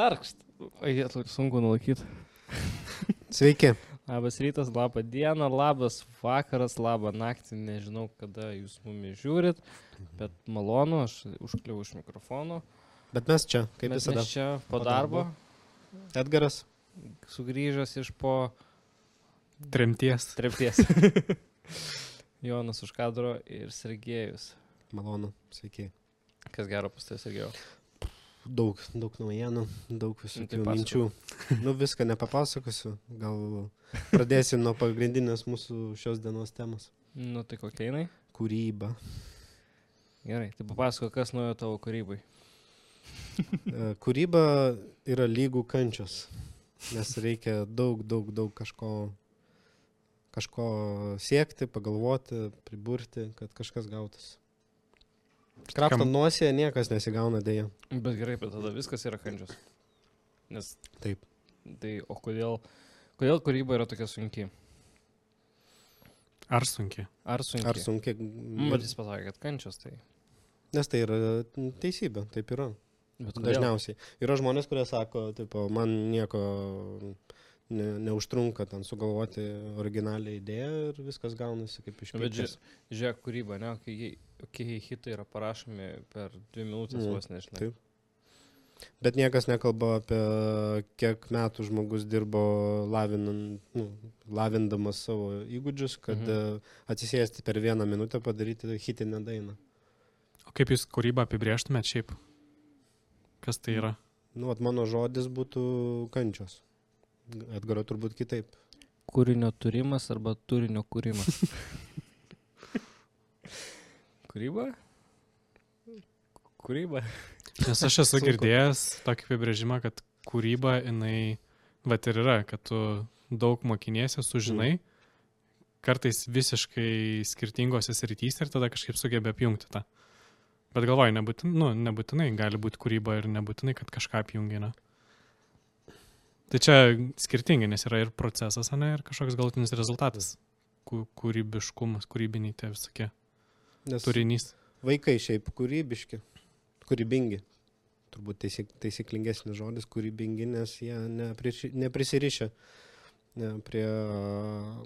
Tarkšt. Oi, sunku nulaikyti. Sveiki. Labas rytas, labą dieną, labas vakaras, labą naktį, nežinau, kada jūs mumis žiūrit, bet malonu, aš užkliau iš mikrofono. Bet mes čia, kaip Bet visada. Mes čia po Po darbo, Edgaras. sugrįžęs iš po Tremties. trepties. Jonas už kadro ir Sergejus. Malonu. Sveiki. Kas gero pas tai Sergejau? Daug, daug naujienų, daug Nu, tai visokių minčių. Nu, viską nepapasakosiu. Gal pradėsim nuo pagrindinės mūsų šios dienos temos. Nu tai kokia jinai? Kūryba. Gerai, tai papasako, kas nuėjo tavo kūrybai. E, Kūryba yra lygų kančios. Nes reikia daug, daug, daug kažko, kažko siekti, pagalvoti, priburti, kad kažkas gautųsi. Kraptant Kam- nosėje niekas nesigauna dėja. Bet gerai, bet tada viskas yra kančios. Nes Taip. tai, o kodėl, kodėl kūryba yra tokia sunki? Ar sunki? Ar sunki? Ar sunkiai? Mm, Bet jis pasakė, kad kančios tai. Nes tai yra teisybė, taip yra. Dažniausiai. Yra žmonės, kurie sako, tipo, man nieko ne, neužtrunka ten sugalvoti originalią idėją ir viskas gaunasi kaip iš Nu, Bet žiūrėk, kūryba, ne, kai, kai hitai yra parašomi per dvi minutės Mm, vos nežinai. taip. Bet niekas nekalba apie kiek metų žmogus dirbo lavinant, nu, lavindamas savo įgūdžius, kad Mhm. mhm. atsisėsti per vieną minutę padaryti hitinę dainą. O kaip jūs kūrybą apibrieštumėt šiaip? Kas tai yra? Nu, vat mano žodis būtų kančios. Edgaro turbūt kitaip. Kūrinio turimas arba turinio kūrimas. kūryba? Kūryba. Nes aš esu girdėjęs tokį apibrėžimą, kad kūryba, jinai, va ir yra, kad tu daug mokiniesi, sužinai, kartais visiškai skirtingose srityse ir tada kažkaip sugebė apjungti tą. Bet galvoju, nebūtin, nu, nebūtinai gali būti kūryba ir nebūtinai, kad kažką apjungina. Tai čia skirtingai, nes yra ir procesas, ne, ir kažkoks galutinis rezultatas. Kū- Kūrybiškumas, kūrybiniai tie visokie. Nes Turinys. vaikai šiaip kūrybiški, kūrybingi. Turbūt teisik, taisyklingesnis žodis kūrybingi, nes jie nepriši- neprisirišę ne, prie a,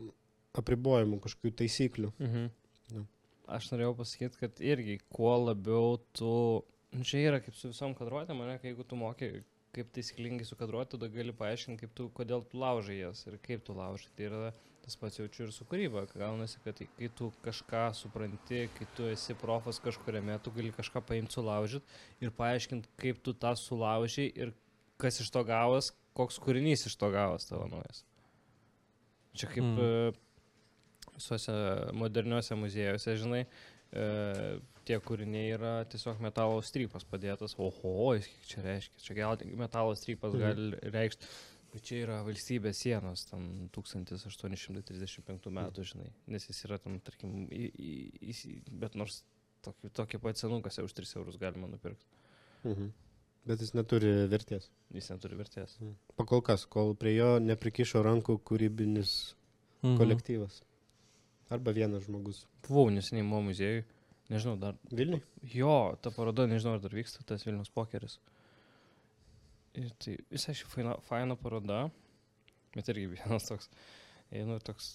apribojimų kažkokių taisyklių. Mhm. Nu. Aš norėjau pasakyti, kad irgi kuo labiau tu... Nu, Čia yra kaip su visom kadruotėm, ne, kai jeigu tu moki, kaip taisyklingai sukadruoti, tada gali paaiškinti, kaip tu, kodėl tu laužai jas ir kaip tu laužai. Tai yra tas pats jaučiu ir su kūryba. Gaunasi, kad kai tu kažką supranti, kai tu esi profas kažkuriame, tu gali kažką paimti sulaužyti ir paaiškinti, kaip tu tą sulaužai ir kas iš to gavos, koks kūrinys iš to gavos tavo naujas. Čia kaip mm. visuose moderniuose muziejuose, žinai, e, tie kūriniai yra tiesiog metalo strypas padėtas. Oho, jis kiek čia reiškia. Čia gal metalo strypas Mhm. gali reikšti. Bet čia yra valstybės sienos, tam 1835 metų, žinai. Nes jis yra tam, tarkim, į, į, į, bet nors tokį, tokį pat senukas jau už 3 eurus galima nupirkti. Mhm. Bet jis neturi vertės. Jis neturi vertės. Pakol kas, kol prie jo neprikišo rankų kūrybinis Mhm. kolektyvas. Arba vienas žmogus. Buvau neseniai mo muziejui. Nežinau, dar Vilniui? Jo, ta paroda, nežinau, ar dar vyksta tas Vilnius pokeris. Ir tai visai ši faina, faina paroda, bet irgi vienas toks, einu ir toks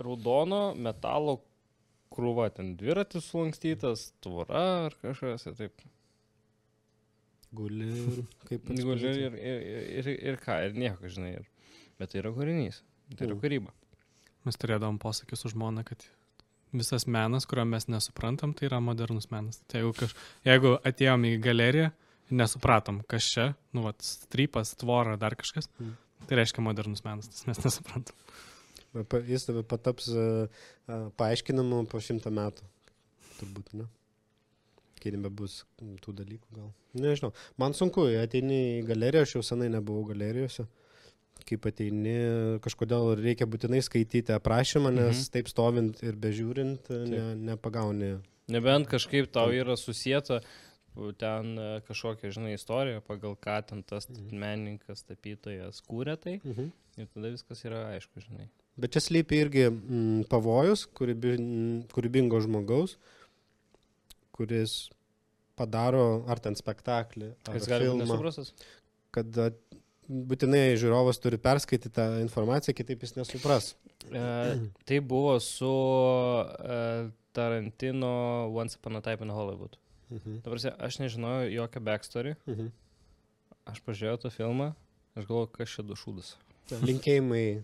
raudono metalo krūva, ten dviratis sulankstytas, tvora ar kažkas ir taip. Guli ir kaip pats Guli ir, ir, ir, ir, ir ką, ir nieko, žinai. Ir, bet tai yra kūrinys, tai yra kūryba. Mes turėdavom posakį su žmona, kad visas menas, kurio mes nesuprantam, tai yra modernus menas. Tai jeigu, kaž... jeigu atėjom į galeriją nesupratom, kas čia, nu, vat, strypas, tvora, dar kažkas, Mm. tai reiškia modernus menas, nes mes nesuprantam. Jis tave pataps uh, uh, paaiškinamu po šimtą metų. Turbūt, ne? Kai nebebus tų dalykų gal. Nežinau. Man sunku, ateini į galeriją, aš jau senai nebuvau galerijose. Kaip ateini, kažkodėl reikia būtinai skaityti aprašymą, nes Mhm. taip stovint ir bežiūrint ne, nepagauni. Nebent kažkaip tau yra susijęta ten e, kažkokia, žinai, istorija, pagal ką ten tas Mhm. menininkas, tapytojas kūrė tai. Mhm. Ir tada viskas yra aišku, žinai. Bet čia slypi irgi mm, pavojus kūrybi, mm, kūrybingo žmogaus, kuris padaro ar ten spektaklį, ar Jis gali būti nesuprastas. kad būtinai žiūrovas turi perskaityti tą informaciją, kitaip jis nesupras. E, tai buvo su e, Tarantino Once Upon a Time in Hollywood. Mhm. Dabar aš nežinojau jokio backstory. Mhm. Aš pažiūrėjau tą filmą, aš galvoju, kas čia du šūdas. Linkėjimai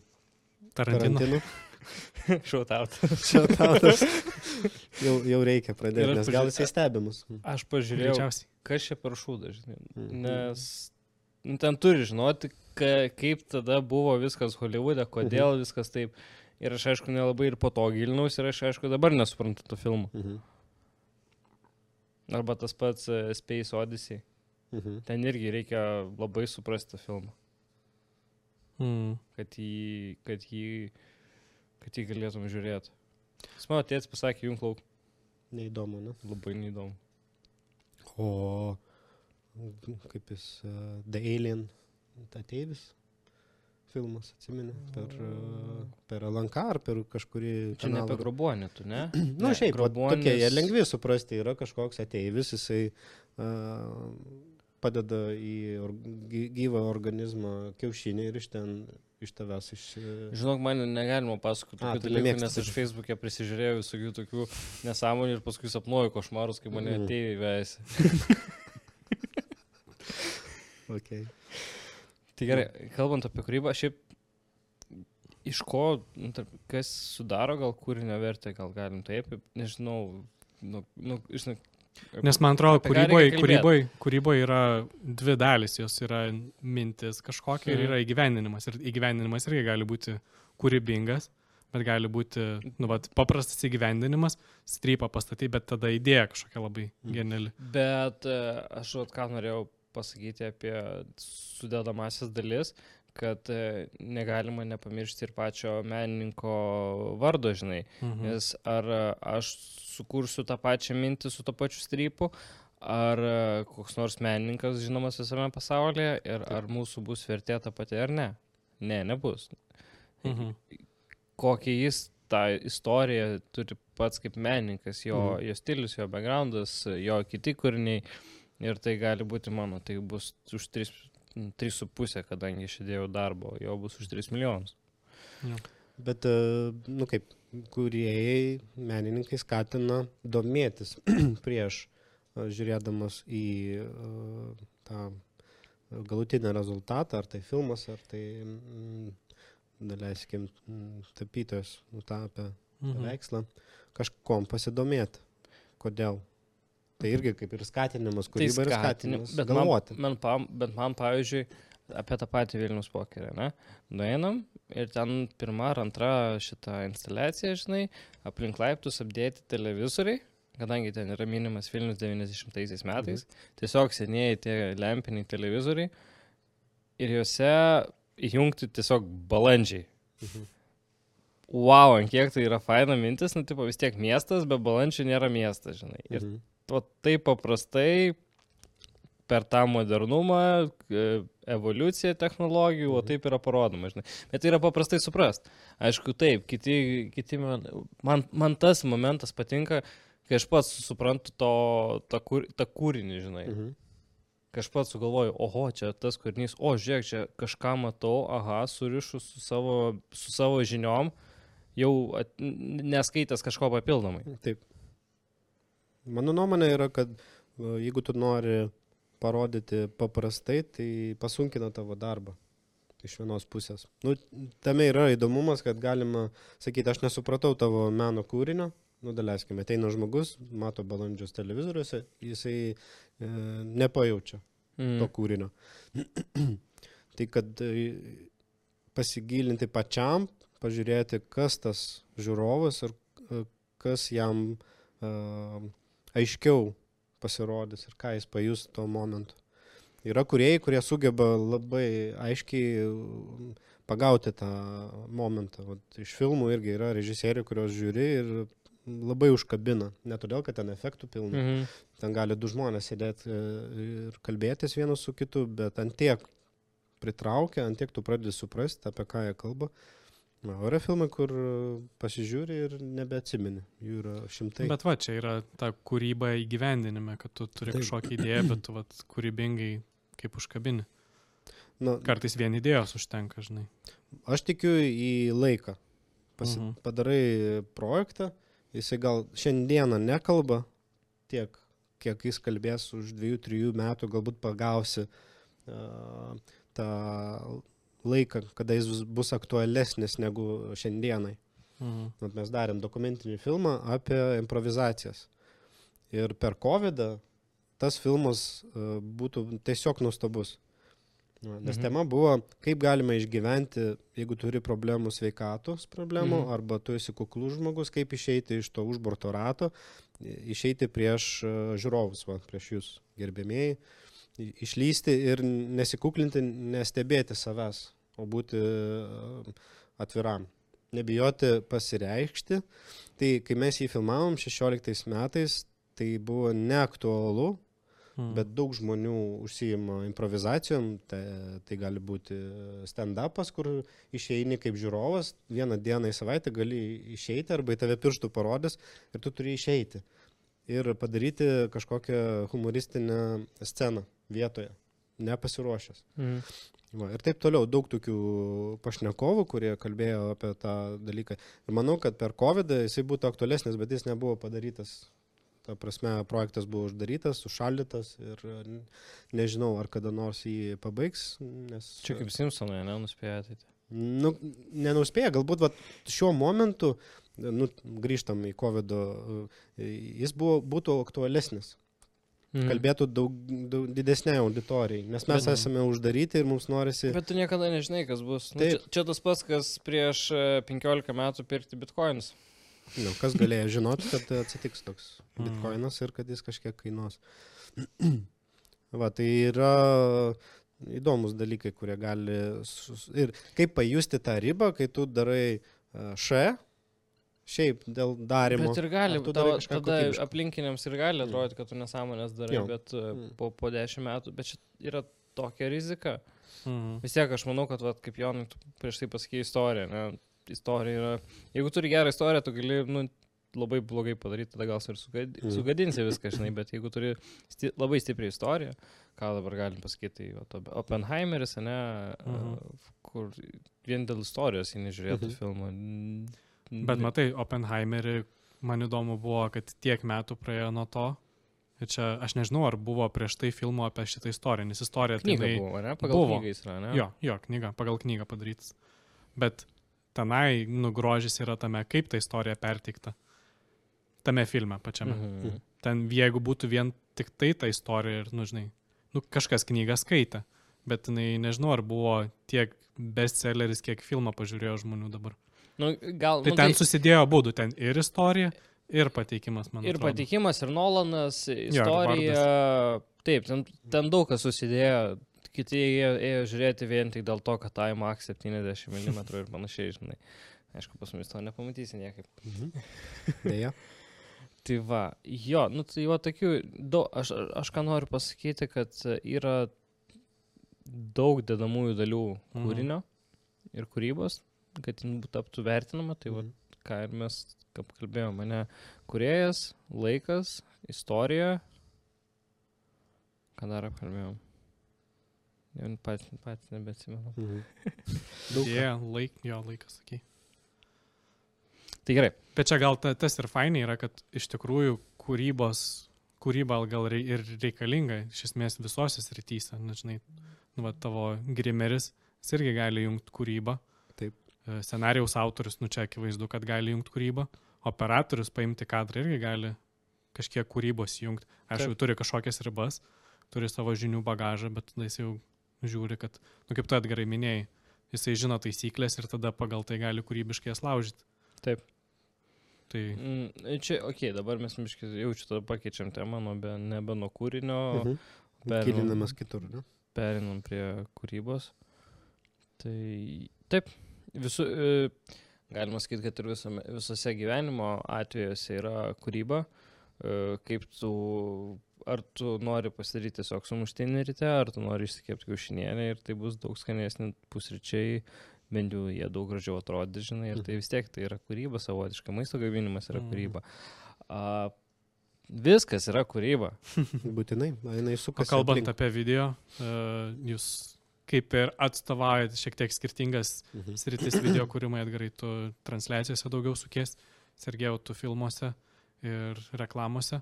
Tarantino. Tarantino. Šautaut. Šiatautas. jau, jau reikia pradėti, aš nes gal pažiūrėjau- jisai stebimus. Aš pažiūrėjau, Greičiausiai. kas čia per šūdas, žinai. Mhm. Nes ten turi žinoti, ka, kaip tada buvo viskas Hollywoode, kodėl Mhm. viskas taip. Ir aš aišku nelabai ir po to gilinausi ir aš aišku dabar nesuprantu to filmo. Mhm. Arba tas pats e, Space Odyssey. Mhm. Ten irgi reikia labai suprasti tą filmą. Mm. kad jį, kad jį, kad jį galėtum žiūrėti. Jis mano tėtis pasakė, jums lauk, Neįdomu, ne? labai neįdomu. O kaip jis, uh, The Alien, ateivis filmas, atsimeni, per, uh, per LNK ar per kažkurį... Čia ne apie kanalą. grobonį, tu ne? Nu, Ne, šiaip, vat grobuonis- tokie, jie lengvi suprasti, yra kažkoks ateivis, jisai uh, padeda į or, gy- gyvą organizmą kiaušinį ir iš ten, iš tavęs iš... Žinok, man negalima pasakoti tokių tu dalykų, nes aš. Facebook'e prisižiūrėjau visokių tokių nesąmonių ir paskui sapnuoju košmarus, kai mane Mhm. ateiviai vejasi. Okay. Tai gerai, kalbant apie kūrybą, šiaip iš ko, nu, kas sudaro gal kūrinio vertę, gal galim taip, nežinau, nu, nu, žinai, Nes man atrodo, kūryboje kūryboj, kūryboj yra dvi dalis. Jos yra mintis kažkokia ir Mhm. yra įgyvendinimas. Ir įgyvendinimas irgi gali būti kūrybingas, bet gali būti, nu, vat, paprastas įgyvendinimas, strypą pastatyti, bet tada idėja kažkokia labai Mhm. geniali. Bet e, aš vat ką norėjau pasakyti apie sudėdamasis dalis, kad e, negalima nepamiršti ir pačio menininko vardo, žinai. Mhm. Nes ar e, aš sukursiu tą pačią mintį su to pačiu strypu, ar e, koks nors menininkas žinomas visame pasaulyje ir ar mūsų bus vertė ta pati ar ne. Ne, nebus. Mhm. Kokią jis tą istoriją turi pats kaip menininkas, jo, Mhm. mhm. jo stilius, jo backgroundas, jo kiti kūriniai. Ir tai gali būti mano, tai bus už 3,5, kadangi aš įdėjau darbo, jo bus už 3 milijonus. Bet, e, nu kaip, kuriejai, menininkai skatina domėtis prieš e, žiūrėdamas į e, tą galutinį rezultatą, ar tai filmas, ar tai, mm, daleiskim, mm, tapytojas nutapė Mhm. paveikslą, kažkom pasidomėti. Kodėl? Tai irgi kaip ir skatinimas, kūryba ir skatinimas. bet galvoti. man, man, bet man, pavyzdžiui, apie tą patį Vilnius pokerį, ne? Nueinam ir ten pirma ar antra šita instaliacija, žinai, aplink laiptus apdėti televizoriai, kadangi ten yra minimas Vilnius 90 metais, tiesiog senieji tie lempiniai televizoriai ir juose įjungti tiesiog balandžiai. Mhm. Wow, ant kiek tai yra faina mintis, nu, tipo, vis tiek miestas, be balandžių nėra miestas, žinai. Ir Mhm. Va, taip paprastai per tą modernumą, e, evoliuciją technologijų, o taip yra parodoma, žinai. Bet tai yra paprastai suprast. Aišku, taip, kiti, kiti man, man, man tas momentas patinka, kai aš pats suprantu to, tą, kūr, tą kūrinį, žinai. Mhm. Kai aš pats sugalvoju, oho, čia tas kūrinys, o žiūrėk, čia kažką matau, aha, surišu su savo, su savo žiniom, jau at, neskaitęs kažko papildomai. Taip. Mano nuomonė yra, kad jeigu tu nori parodyti paprastai, tai pasunkina tavo darbą. Iš vienos pusės. Nu, tame yra įdomumas, kad galima sakyti, aš nesupratau tavo meno kūrinio. Nu, daleiskime, ateina žmogus, mato balandžius televizoriuose, jisai e, nepajaučia to Mm. kūrinio. tai kad e, pasigilinti pačiam, pažiūrėti, kas tas žiūrovas ir e, kas jam e, aiškiau pasirodys ir ką jis pajus tuo momentu. Yra kuriejai, kurie sugeba labai aiškiai e, pagauti tą momentą. Vat iš filmų irgi yra režisierių, kurios žiūri ir labai užkabina. Ne todėl, kad ten efektų pilna. Mhm. Ten gali du žmonės sėdėti e, ir kalbėtis vienas su kitu, bet ant tiek pritraukia, ant tiek tu pradedi suprasti, apie ką jie kalba. Na, o yra filmai, kur e, pasižiūri ir nebeatsimeni. Jų yra šimtai. Bet va, čia yra ta kūryba įgyvendinime, kad tu turi Taip. kažkokią idėją, bet tu vat, kūrybingai kaip užkabini. Nu, Kartais vien idėjos užtenka, žinai. aš tikiu į laiką. Pasi, Mhm. Padarai projektą, jisai gal šiandieną nekalba tiek, kiek jis kalbės už dviejų, trijų metų, galbūt pagausi uh, tą laiką, kada jis bus- aktualesnis negu šiandienai. Mhm. Vat mes darėm dokumentinį filmą apie improvizacijas. Ir per COVID tas filmas e, būtų tiesiog nuostabus. Nu, Nes Mhm. tema buvo, kaip galima išgyventi, jeigu turi problemų sveikatos problemų, Mhm. arba tu esi kuklus žmogus, kaip išeiti iš to užburto rato, išeiti prieš e, žiūrovus, va, prieš jūs, gerbėmėjai, išlysti ir nesikuklinti, nestebėti savęs, o būti e, atviram nebijoti pasireikšti. Tai kai mes jį filmavom 16 metais, tai buvo neaktualu, Mhm. bet daug žmonių užsijima improvizacijom, tai, tai gali būti stand-upas, kur išeini kaip žiūrovas, vieną dieną į savaitę gali išeiti arba į tave pirštų parodys ir tu turi išeiti. Ir padaryti kažkokią humoristinę sceną vietoje, nepasiruošęs. Mhm. Va, ir taip toliau, daug tokių pašnekovų, kurie kalbėjo apie tą dalyką. Ir manau, kad per COVID jisai būtų aktualesnis, bet jis nebuvo padarytas. Ta prasme, projektas buvo uždarytas, užšaldytas ir n- nežinau, ar kada nors jį pabaigs. Nes, Čia kaip Simpsonai, ne, nuspėja tai. Nu, nenuspėja, galbūt vat, šiuo momentu, nu, grįžtam į COVID, jis buvo, būtų aktualesnis. Mhm. Kalbėtų daug, daug didesnė auditorijai, nes mes Bet- esame uždaryti ir mums norisi... Bet tu niekada nežinai, kas bus. Nu, čia, čia tas pats, kas prieš e, 15 metų pirkti bitkoinus. Nu, kas galėjo žinoti, kad atsitiks toks Mm. bitkoinas ir kad jis kažkiek kainuos. Va, tai yra įdomus dalykai, kurie gali... sus- Ir kaip pajusti tą ribą, kai tu darai a, š, šiaip dėl darimo. Bet ir gali, tavo, tada kokybiško? aplinkiniams ir gali atrodyti, kad tu nesąmonės darai, Jo. bet e, Mm. po, po 10 metų, bet čia yra tokia rizika. Mhm. Vis tiek aš manau, kad, vat, kaip Jonai, prieš tai pasakė istoriją, ne? Istorija yra, jeigu turi gerą istoriją, tu gali, nu, labai blogai padaryti, tada gal ir. Mhm. sugadinsi viską, žinai, bet jeigu turi sti... labai stiprią istoriją, ką dabar galim pasakyti, tai Oppenheimeris, ne, uh, kur vien dėl istorijos jį nežiūrėtų Mhm. filmą. N- Bet matai, Oppenheimerį, man įdomu buvo, kad tiek metų praėjo nuo to. Ir čia aš nežinau, ar buvo prieš tai filmo apie šitą istoriją, nes istorija tai... Buvo, ne? Pagal buvo. knygą jis yra, ne? Jo, jo, knyga, pagal knygą padarytas. Bet tenai nugrožys yra tame, kaip ta istorija perteikta. Tame filme pačiame. Mhm. Mhm. Ten jeigu būtų vien tik tai ta istorija ir, nu, žinai, nu, kažkas knygą skaitė, bet jinai, nežinau, ar buvo tiek bestselleris, kiek filmą pažiūrėjo žmonių dabar. Nu, gal, Tai nu, ten susidėjo būdų, ten ir istorija, ir pateikimas, man Ir atrodo. pateikimas, ir Nolanas, istorija. taip, ten, ten daug kas susidėjo. Kiti ėjo, ėjo žiūrėti vien tik dėl to, kad IMAX 70 mm ir panašiai, žinai. Aišku, pas mus to nepamatysi niekaip. Mhm. Deja. Tai va, jo, nu tai va tokių, daug, aš, aš ką noriu pasakyti, kad yra daug dedamųjų dalių Mhm. kūrinio ir kūrybos, kad jin būtų taptų vertinama, tai va Mhm. ką ir mes, kaip kalbėjome, mane kuriejas, laikas, istorija. Ką dar apkalbėjom? Pats, pats nebeatsimenu. Mhm. Daug. Jie, laik, jo, laikas, sakai. Tai gerai. Bet čia gal ta, tas ir fainai yra, kad iš tikrųjų kūrybos, kūryba gal rei, ir reikalinga, iš esmės visose srityse, nežinai, nu, va, tavo grimeris, jis irgi gali jungti kūrybą. Taip. E, Scenarijaus autorius, nu čia akivaizdu, kad gali jungti kūrybą. Operatorius paimti kadrą irgi gali kažkiek kūrybos jungti. Aišku, turi kažkokias ribas, turi savo žinių bagažą, bet tada jis jau žiūri, kad, nu kaip tu atgerai minėjai, jisai žino taisyklės ir tada pagal tai gali kūrybiškai jas laužyti. Taip. Tai Mm, Čia, okei, okay, dabar mes miškai jaučiu, tada pakeičiam temą, nuo be, nebe nuo kūrinio, Mhm. per- Gilinamas kitur, ne? perinam prie kūrybos. Tai taip, visų, e, galima sakyti, kad ir visame, visose gyvenimo atvejuose yra kūryba. E, Kaip tu, ar tu nori pasidaryti tiesiog sumuštinį ryte, ar tu nori išsikepti kiaušinienę ir tai bus daug skanesni pusryčiai, bent jau jie daug gražiau atrodys, žinai, ir tai vis tiek tai yra kūryba savotiška, maisto gaminimas yra Mhm. kūryba. A, viskas yra kūryba. Būtinai, na, jinai sukasi. kalbant aplink. apie video, uh, jūs kaip ir atstovaujat šiek tiek skirtingas Mhm. sritis video kūrimai, atgarai tu transliacijose daugiau sukies, Sergėjau, tu filmuose ir reklamuose.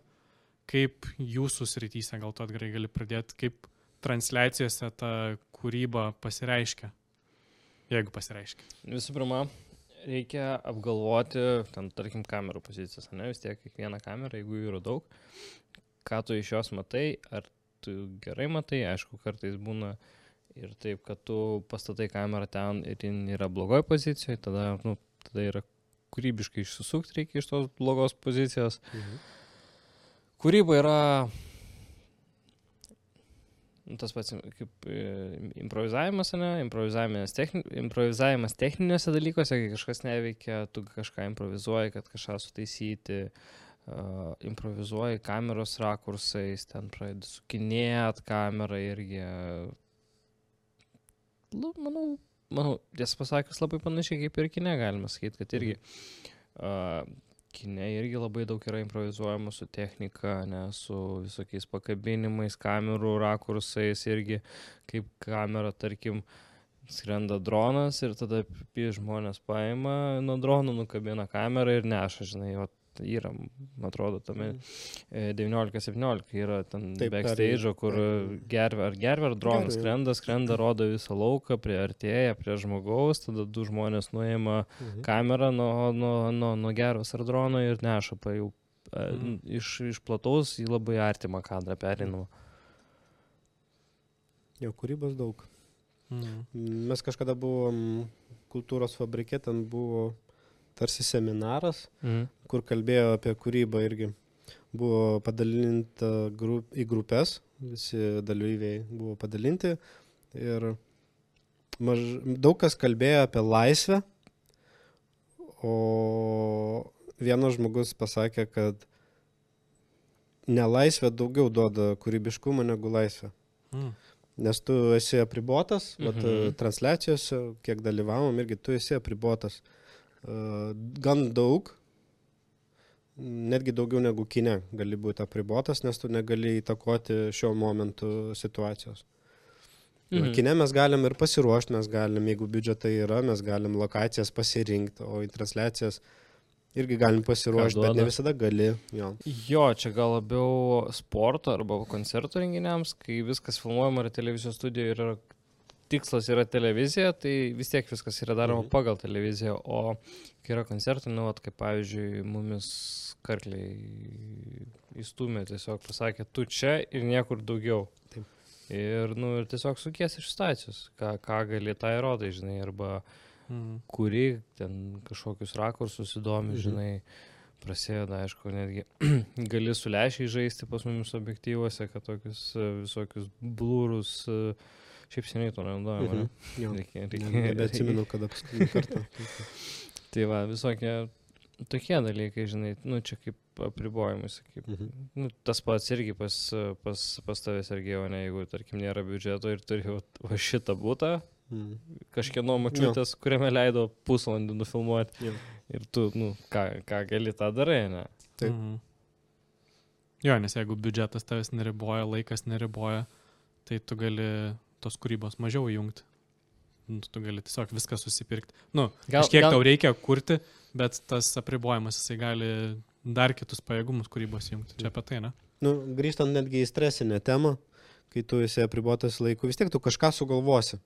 Kaip jūsų srityse, gal tu atgarai gali pradėti, kaip transliacijose ta kūryba pasireiškia, jeigu pasireiškia. Visų pirma, reikia apgalvoti, ten, tarkim, kamerų pozicijas, ne, vis tiek kiekvieną kamerą, jeigu jų yra daug, ką tu iš jos matai, ar tu gerai matai, aišku, kartais būna ir taip, kad tu pastatai kamerą ten ir jin yra blogoje pozicijoje, tada, nu, tada yra kūrybiškai išsisukti reikia iš tos blogos pozicijos. Mhm. Kūryba yra nu, tas pats kaip e, improvizavimas, ne? Improvizavimas, techni, improvizavimas techniniuose dalykuose, kai kažkas neveikia, tu kažką improvizuoji, kad kažką sutaisyti, uh, improvizuoji kameros rakursais, ten pradedi sukinėt kamerą irgi. Nu, manau, manau, tiesą pasakius, labai panašiai kaip ir kine galima sakyti, kad irgi uh, kine irgi labai daug yra improvizuojama su technika, ne, su visokiais pakabinimais, kamerų rakursais irgi, kaip kamera, tarkim, skrenda dronas ir tada žmonės paima nuo drono, nukabina kamerą ir neša, žinai, o yra, man atrodo, tame e, 19-17 yra ten Taip, backstage, kur gervė ar gervė ar dronas skrenda, skrenda, rodo visą lauką, priartėja prie žmogaus, tada du žmonės nuima Mhm. kamerą nuo, nuo, nuo, nuo geros ar drono ir neša pa jau e, Mhm. iš, iš plataus į labai artimą kadrą perinamą. Jo, kūrybos daug. Mm. Mes kažkada buvom kultūros fabrike, ten buvo tarsi seminaras, Mhm. kur kalbėjo apie kūrybą irgi. Buvo padalinta grup, į grupės, visi dalyviai buvo padalinti ir maž, daug kas kalbėjo apie laisvę, o vienas žmogus pasakė, kad nelaisvė daugiau duoda kūrybiškumo negu laisvė. Mm. Nes tu esi apribotas, mhm. vat, Mhm. transliacijose, kiek dalyvavom, irgi tu esi apribotas. Uh, gan daug, netgi daugiau negu kine gali būti apribotas, nes tu negali įtakoti šiuo momentu situacijos. Mhm. Kine mes galim ir pasiruošti, mes galim, jeigu biudžetai yra, mes galim lokacijas pasirinkti, o į transliacijas irgi galim pasiruošti, bet ne visada gali. Jo. Jo, čia gal labiau sporto arba koncertų renginiams, kai viskas filmuojama yra televizijos studijoje ir yra, tikslas yra televizija, tai vis tiek viskas yra daroma Mhm. pagal televiziją, o kai yra koncertai, nu, vat, kaip pavyzdžiui, mumis karkliai įstumė, tiesiog pasakė, tu čia ir niekur daugiau. Taip. Ir, nu, ir tiesiog sukies iš stacijos, ką, ką gali tą įrodai, žinai, arba Mm. kuri ten kažkokius rakursus įdomi, Mhm. žinai, prasideda, aišku, netgi gali su lešiai žaisti pas mumis objektyvuose, kad tokius visokius blūrus, e, šiaip seniai to nenaudojame. Mhm. Mhm. Jo. Reikia, Ne- reikia, Nebeatsimenu, kada paskutinį kartą. Tai va, visokie tokie dalykai, žinai, nu čia kaip apribojimus, kaip, Mhm. nu, tas pats irgi pas, pas, pas tavęs irgi, o ne, jeigu, tarkim, nėra biudžeto ir turi va, šitą būtą, Mhm. kažkieno mačiutės, kuriame leido pusvalandį nufilmuoti. Jo. Ir tu, nu, ką, ką gali tą darai, ne? Taip. Mhm. Jo, nes jeigu biudžetas tavęs neriboja, laikas neriboja, tai tu gali tos kūrybos mažiau įjungti. Nu, Tu gali tiesiog viską susipirkti. Nu, Gal, kažkiek gal, tau reikia kurti, bet tas apribojimas jisai gali dar kitus pajėgumus kūrybos įjungti. Čia apie tai, ne? Nu, grįžtant netgi į stresinę temą, kai tu esi apribotas laiku, vis tiek tu kažką sugalvosi.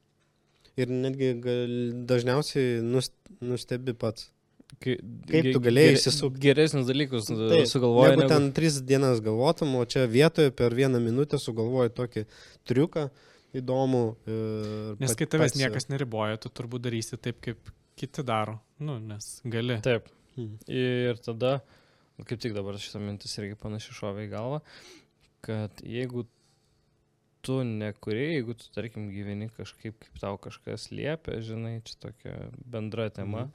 Ir netgi gal, dažniausiai nus, nustebi pats. kai, kaip tu galėjai išsisukt? Geresnius dalykus Taip, Taip, sugalvoji. Jeigu ten tris dienas galvotum, o čia vietoje per vieną minutę sugalvoji tokį triuką įdomų. Ir Nes kai tavęs pats- niekas neriboja, tu turbūt darysi taip, kaip kiti daro. Nu, nes gali. Taip. Mhm. Ir tada, nu, kaip tik dabar šitą mintis irgi panašiai šovė į galvą, kad jeigu tu nekuri, jeigu tu, tarkim, gyveni kažkaip, kaip tau kažkas liepia, žinai, čia tokia bendra tema, Mhm.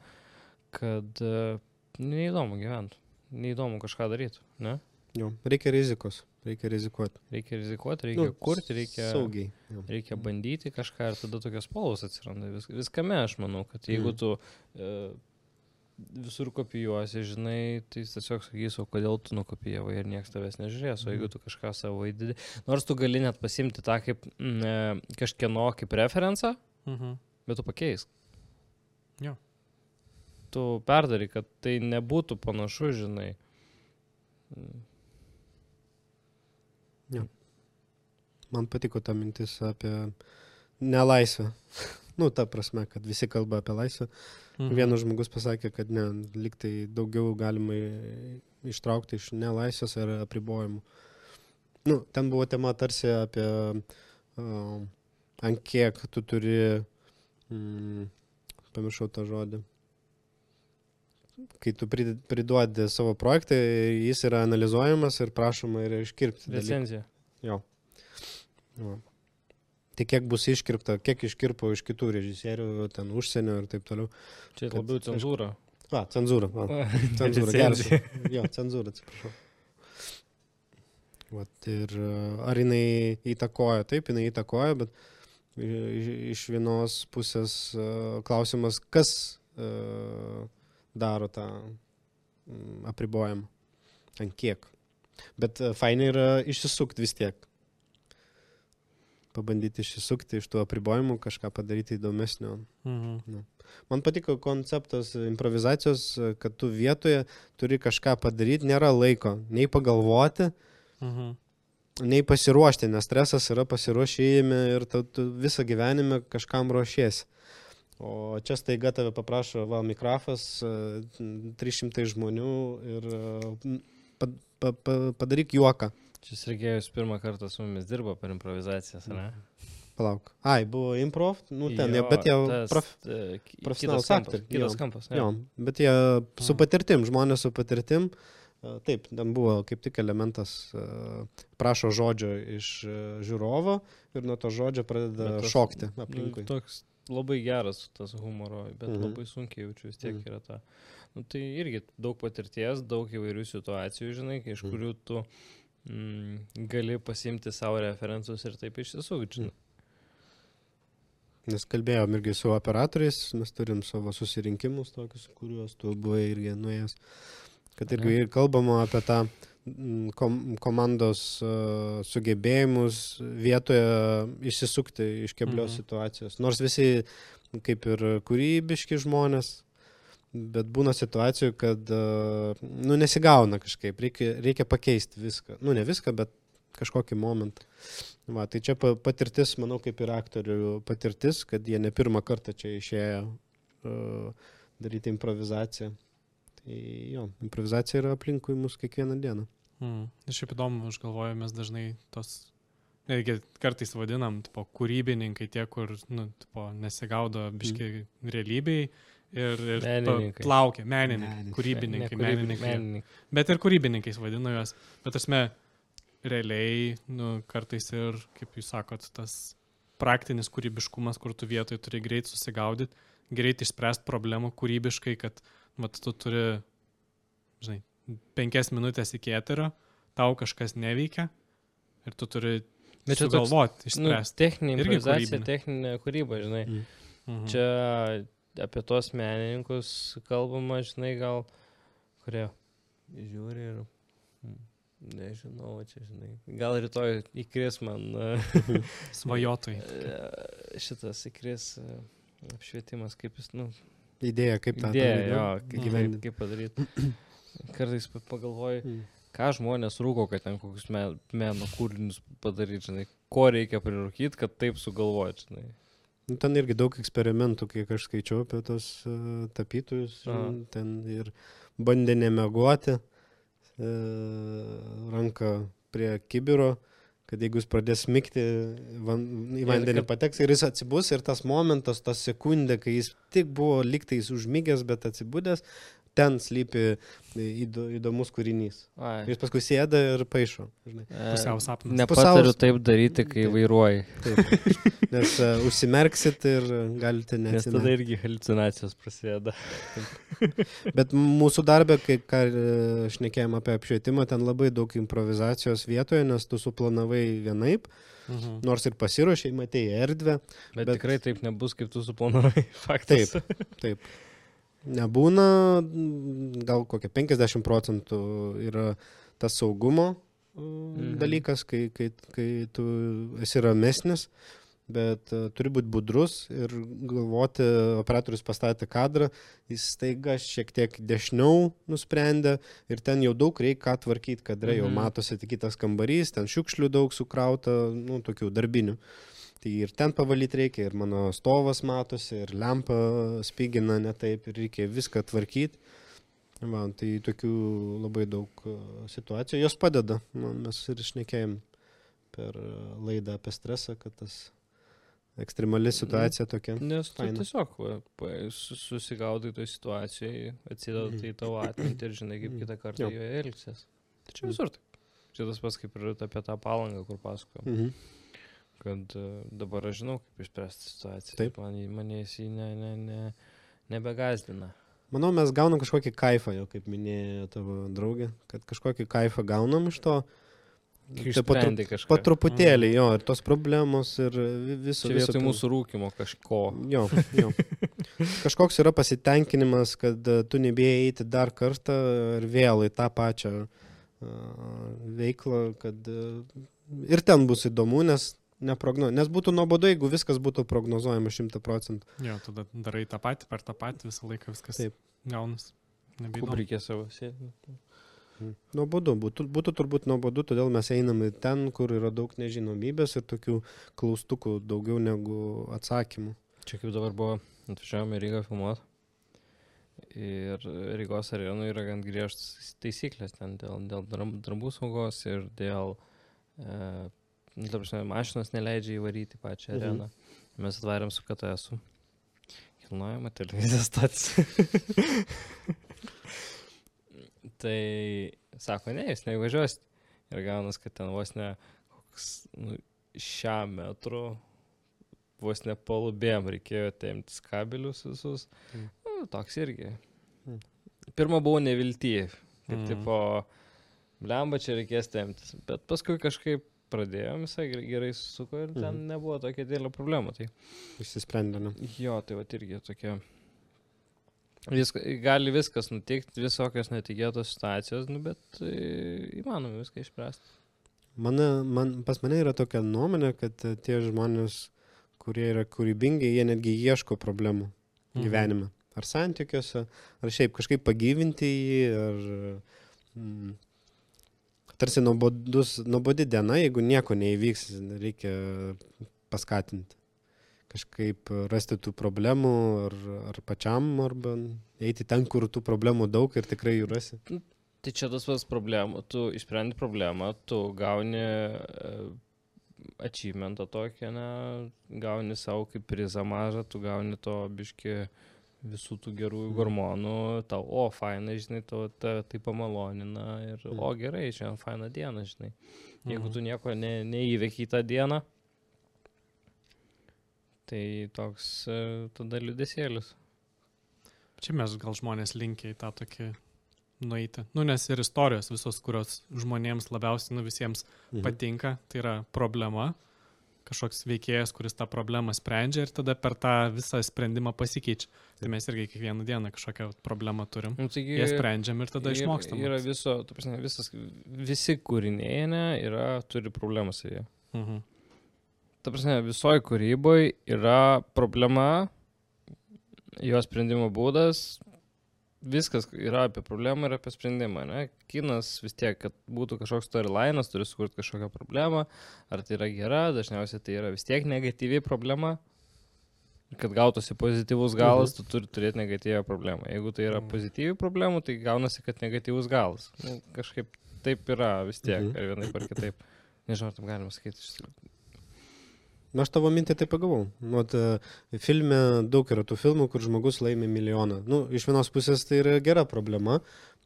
kad e, neįdomu gyventi, neįdomu kažką daryti, ne? Jo, reikia rizikos, reikia rizikuoti. Reikia rizikuoti, reikia nu, kurti, reikia... Saugiai. Jo. Reikia bandyti kažką ir tada tokios spalvos atsiranda. Vis, viskame aš manau, kad jeigu Mhm. tu e, visur kopijuosi, žinai, tai tiesiog sakys, o kodėl tu nukopijavai ir niekas tavęs nežiūrės, o jeigu tu kažką savo įdedi, nors tu gali net pasimti tą kaip mm, e, kažkieno kaip referencą, Mhm. bet tu pakeisk. Jo. Tu perdari, kad tai nebūtų panašu, žinai. Man patiko ta mintis apie nelaisvę. nu, ta prasme, kad visi kalba apie laisvę. Mhm. Vienas žmogus pasakė, kad ne, liktai daugiau galima ištraukti iš nelaisvės ar apribojimų. Nu, ten buvo tema tarsi apie uh, ant kiek tu turi, mm, pamiršau tą žodį, kai tu prid- priduodi savo projektą, jis yra analizuojamas ir prašoma yra iškirpti. Recenzija. Jo. Jo. Tai kiek bus iškirpta, kiek iškirpo iš kitų režisierių, ten užsienio ir taip toliau. Čia Kad- labiau cenzūra. A, cenzūra. Va. Cenzūra, geras. Jo, cenzūra, atsiprašau. Vat, ir e, ar jinai įtakoja? Taip, jinai įtakoja, bet iš, iš vienos pusės e, klausimas, kas e, daro tą mm, apribojimą? Ant kiek? Bet e, fainai yra išsisukti vis tiek. Pabandyti išsisukti iš tų apribojimų, kažką padaryti įdomesnio. Mhm. Man patiko konceptas improvizacijos, kad tu vietoje turi kažką padaryti, nėra laiko nei pagalvoti, Mhm. nei pasiruošti, nes stresas yra pasiruošėjime ir tu, tu visą gyvenimą kažkam ruošiesi. O čia staiga tave paprašo, va, mikrofas, e, 300 žmonių ir e, pa, pa, pa, padaryk juoką. Čia Sergejus pirmą kartą su mumis dirbo per improvizacijas, ne? Palauk. Ai, buvo improv, nu ten, Jo, bet tas, prof, e, ki- profesionalūs kitas kampas, Kitas jo. ne? bet jie su patirtim, žmonės su patirtim. e, Taip, ten buvo kaip tik elementas, e, prašo žodžio iš žiūrovo ir nuo to žodžio pradeda tas- šokti Nu, aplinkui. toks labai geras tas humoro, bet Mhm. mhm. labai sunkiai jaučiu vis tiek Mhm. yra ta. Nu, tai irgi daug patirties, daug įvairių situacijų, žinai, iš Mhm. kurių tu mm, gali pasimti savo referensus ir taip išsisukti. Nes kalbėjom irgi su operatoriais, mes turim savo susirinkimus tokius, kuriuos tu buvai irgi nuėjęs. Kad irgi ir kalbama apie tą mm, kom, komandos uh, sugebėjimus vietoje išsisukti iš keblios Mhm. situacijos. Nors visi kaip ir kūrybiški žmonės, bet būna situacijų, kad uh, nu, nesigauna kažkaip, reikia, reikia pakeisti viską. Nu, ne viską, bet kažkokį momentą. Va, tai čia pa- patirtis, manau, kaip ir aktorių patirtis, kad jie ne pirmą kartą čia išėjo uh, daryti improvizaciją. Tai jo, improvizacija yra aplinkui mus kiekvieną dieną. Mm. Ir šiaip įdomu, aš galvoju, mes dažnai tos, netgi kartais vadinam, tipo, kūrybininkai tie, kur, nu, tipo, nesigaudo biški realybėj ir, ir Menininkai. plaukia, menininkai, Menininkai. kūrybininkai, Ne, menininkai. menininkai. Bet ir kūrybininkais vadinu juos. Bet asme, realiai, nu, kartais ir, kaip jūs sakot, tas praktinis kūrybiškumas, kur tu vietoj turi greit susigaudyti, greit išspręsti problemų kūrybiškai, kad, vat, tu turi, žinai, penkias minutės iki eterio, tau kažkas neveikia ir tu turi Bet čia toks, sugalvoti, Nu, išspręsti. techninė Irgi improvizacija, techninė kūryba, žinai. Mm. Mhm. Čia apie tos menininkus kalbama, žinai, gal, kurie žiūri ir... mm, Nežinau, čia, žinai. Gal rytoj įkris man Svajotojai. e, šitas įkris e, apšvietimas, kaip jis, nu, Idėja, kaip tą idėja, padaryt, jo, nu? kaip, kaip, kaip padaryti. Kartais pa- pagalvoju, Mm. ką žmonės rūko, kad ten kokius me, meno kūrinius padaryti, žinai, ko reikia prirūkyti, kad taip sugalvoti, žinai. Nu, ten irgi daug eksperimentų, kiek aš skaičiau apie tos uh, tapytojus. Aha. uh, Ten ir bandė nemegoti, uh, ranką prie kibiro, kad jeigu jis pradės smigti, van, į vandenį kad- pateks ir jis atsibus ir tas momentas, ta sekundė, kai jis tik buvo liktais užmygęs, bet atsibūdęs, ten slypi įdo, įdomus kūrinys. Ai. Jis paskui sėda ir paaišo. Žinai. E, Pusiau sapnas. Nepatariu Pusiaus- taip daryti, kai Taip. vairuoji, Taip. Nes uh, užsimerksit ir galite nes tada irgi halucinacijos prasideda. Bet mūsų darbė, kai ką e, šnekėjom apie apšvietimą, ten labai daug improvizacijos vietoje, nes tu suplanavai vienaip, Mhm. nors ir pasiruošiai, matėjai erdvę. Bet, Bet- tikrai taip nebus, kaip tu suplanavai. Faktas. Taip. Nebūna, gal kokie 50 procentų yra tas saugumo mhm. dalykas, kai, kai, kai tu esi ramesnis, bet uh, turi būti budrus ir galvoti, operatorius pastatė kadrą, jis staiga šiek tiek dešiniau nusprendė ir ten jau daug reikia ką tvarkyti, kadrai mhm. jau matosi tik kitas kambarys, ten šiukšlių daug sukrauta, nu, tokių darbinių. Tai ir ten pavalyti reikia, ir mano stovas matosi, ir lempa spigina ne taip, ir reikia viską tvarkyti. Man, tai tokių labai daug situacijų, jos padeda. Man, mes ir išnekėjom per laidą apie stresą, kad tas ekstremali situacija tokia. Nes tu faina. tiesiog susigaudai toje situacijoje, atsideda tai tavo atmintį ir žinai, kaip kitą kartą jo. joje elgsies. Tai čia visur taip. Čia tas pats kaip ir apie tą palangą, kur pasakojom. Mhm. Kad uh, dabar aš žinau, kaip išspręsti situaciją. Taip. Man, mane jis ne, ne, ne, nebegazdina. Manau, mes gaunam kažkokį kaifą, jau kaip minėjo tavo draugė, kad kažkokį kaifą gaunam iš to. Tai po, tru, po truputėlį, jo, ir tos problemos, ir viso. Čia vietoj mūsų rūkimo kažko. Jo, jo. Kažkoks yra pasitenkinimas, kad e, tu nebėjai eiti dar kartą ir vėl į tą pačią uh, veiklą, kad uh, ir ten bus įdomu, nes neprogno... Nes būtų nuobodu, jeigu viskas būtų prognozuojama šimta procentų. Jo, tada darai tą patį, per tą patį visą laiką viskas Taip. gaunas. Reikia savo sėdėti. Nuobodu, būtų, būtų turbūt nuobodu, todėl mes einame ten, kur yra daug nežinomybės ir tokių klaustukų daugiau negu atsakymų. Čia kaip dabar buvo, atvažiavome Rygą filmuoti. Ir Rygos arenų yra gan griežtas taisyklės ten dėl, dėl darbų saugos ir dėl, e, ta prasme, mašinos neleidžia įvaryti pačią mhm. areną. Mes atvarėm su KTS-u. Kilnojama televizijos stacija. Tai sako, ne, jūs neįvažiuosit. Ir gaunas, kad ten vos ne koks nu, šią metrų, vos ne palubėm reikėjo temtis kabelius visus. Mm. Nu, toks irgi. Mm. Pirmą buvau nevilti, kad mm. tipo, blemba čia reikės temtis. Bet paskui kažkaip pradėjom, visai gerai susuko ir ten mm. nebuvo tokia didelė problema. Tai... Išsisprendė, ne? Jo, tai va irgi tokia Viska, gali viskas nutikti, visokios netikėtos situacijos, nu, bet e, įmanoma viską išspręsti. Mane, man, pas mane yra tokia nuomonė, kad e, tie žmonės, kurie yra kūrybingi, jie netgi ieško problemų mhm. gyvenime. Ar santykiuose, ar šiaip kažkaip pagyvinti jį, ar... Mm, tarsi nuobodi diena, jeigu nieko neįvyks, reikia paskatinti kažkaip rasti tų problemų ar, ar pačiam, arba eiti ten, kur tų problemų daug ir tikrai jų rasi. Nu, tai čia tas pats problemų, tu išsprendi problemą, tu gauni uh, achievementą tokį, ne, gauni savo kaip prizą mažą, tu gauni to biški visų tų gerųjų mm. hormonų, tau, o, faina, žinai, to, ta, tai pamalonina ir, mm. o, gerai, šiandien faina diena, žinai. Jeigu mm. tu nieko ne, neįveikai tą dieną, Tai toks e, tada liudesėlis. Čia mes gal žmonės linkia į tą tokį nueiti. Nu, nes ir istorijos visos, kurios žmonėms labiausiai, nu, visiems mhm. patinka, tai yra problema, kažkoks veikėjas, kuris tą problemą sprendžia ir tada per tą visą sprendimą pasikeičia. Tai mes irgi kiekvieną dieną kažkokią problemą turim. Nu, taigi, Jie sprendžiam ir tada išmokstam. Yra viso, tu prasme, visas, visi kūriniai, ne, yra, turi problemą jie. Mhm ta prasme, visoji kūryboje yra problema, jos sprendimo būdas, viskas yra apie problemą ir apie sprendimą. Ne? Kinas vis tiek, kad būtų kažkoks storylinas, turi sukurti kažkokią problemą, ar tai yra gera, dažniausiai tai yra vis tiek negatyvi problema. Kad gautųsi pozityvus galas, mhm. tu turi turėti negatyvę problemą. Jeigu tai yra mhm. pozityvi problema, tai gaunasi, kad negatyvus galas. Nu, kažkaip taip yra vis tiek, mhm. ar vienaip ar kitaip. Nežinau, ar tam galima sakyti. Aš tavo mintį tai pagavau. Nu, ta, filme daug yra tų filmų, kur žmogus laimi milijoną. Nu, iš vienos pusės tai yra gera problema,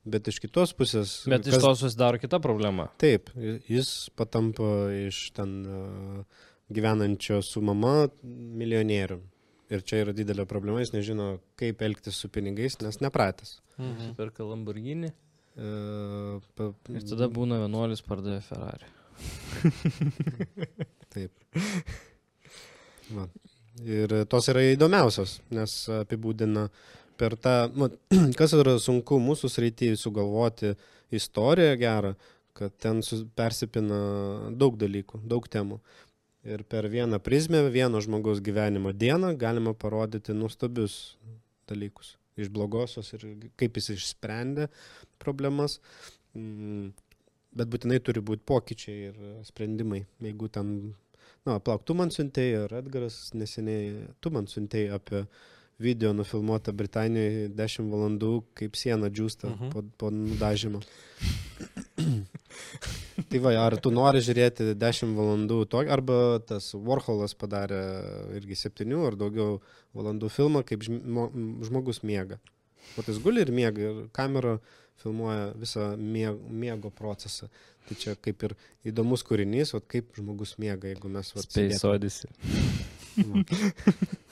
bet iš kitos pusės. Bet kas... iš to susidaro kita problema. Taip, jis patampa iš ten gyvenančio su mama milijonierių. Ir čia yra didelė problema, jis nežino, kaip elgtis su pinigais, nes nepratęs. Mhm. Perka Lamborghini. Uh, pa... Ir tada būna vienuolis pardavė Ferrari. Taip. Va. Ir tos yra įdomiausios, nes apibūdina per tą, nu, kas yra sunku mūsų srityje sugalvoti istoriją gerą, kad ten persipina daug dalykų, daug temų. Ir per vieną prizmę, vieno žmogaus gyvenimo dieną galima parodyti nuostabius dalykus. Iš blogosios ir kaip jis išsprendė problemas. Mm, Bet būtinai turi būti pokyčiai ir sprendimai. Jeigu ten, na, plauk, tu man siuntėjai, ar Edgaras neseniai, tu man siuntėjai apie video nufilmuotą Britanijoje 10 valandų, kaip siena džiūsta Mhm. po, po nudažymo. tai va, ar tu nori žiūrėti 10 valandų to, arba tas Warholas padarė irgi 7 ar daugiau valandų filmą, kaip žmo, žmogus miega. O tas guli ir miega ir kamera filmuoja visą miego, miego procesą. Tai čia kaip ir įdomus kūrinys, o kaip žmogus miega, jeigu mes vat, Space sėdėtume. Odyssey.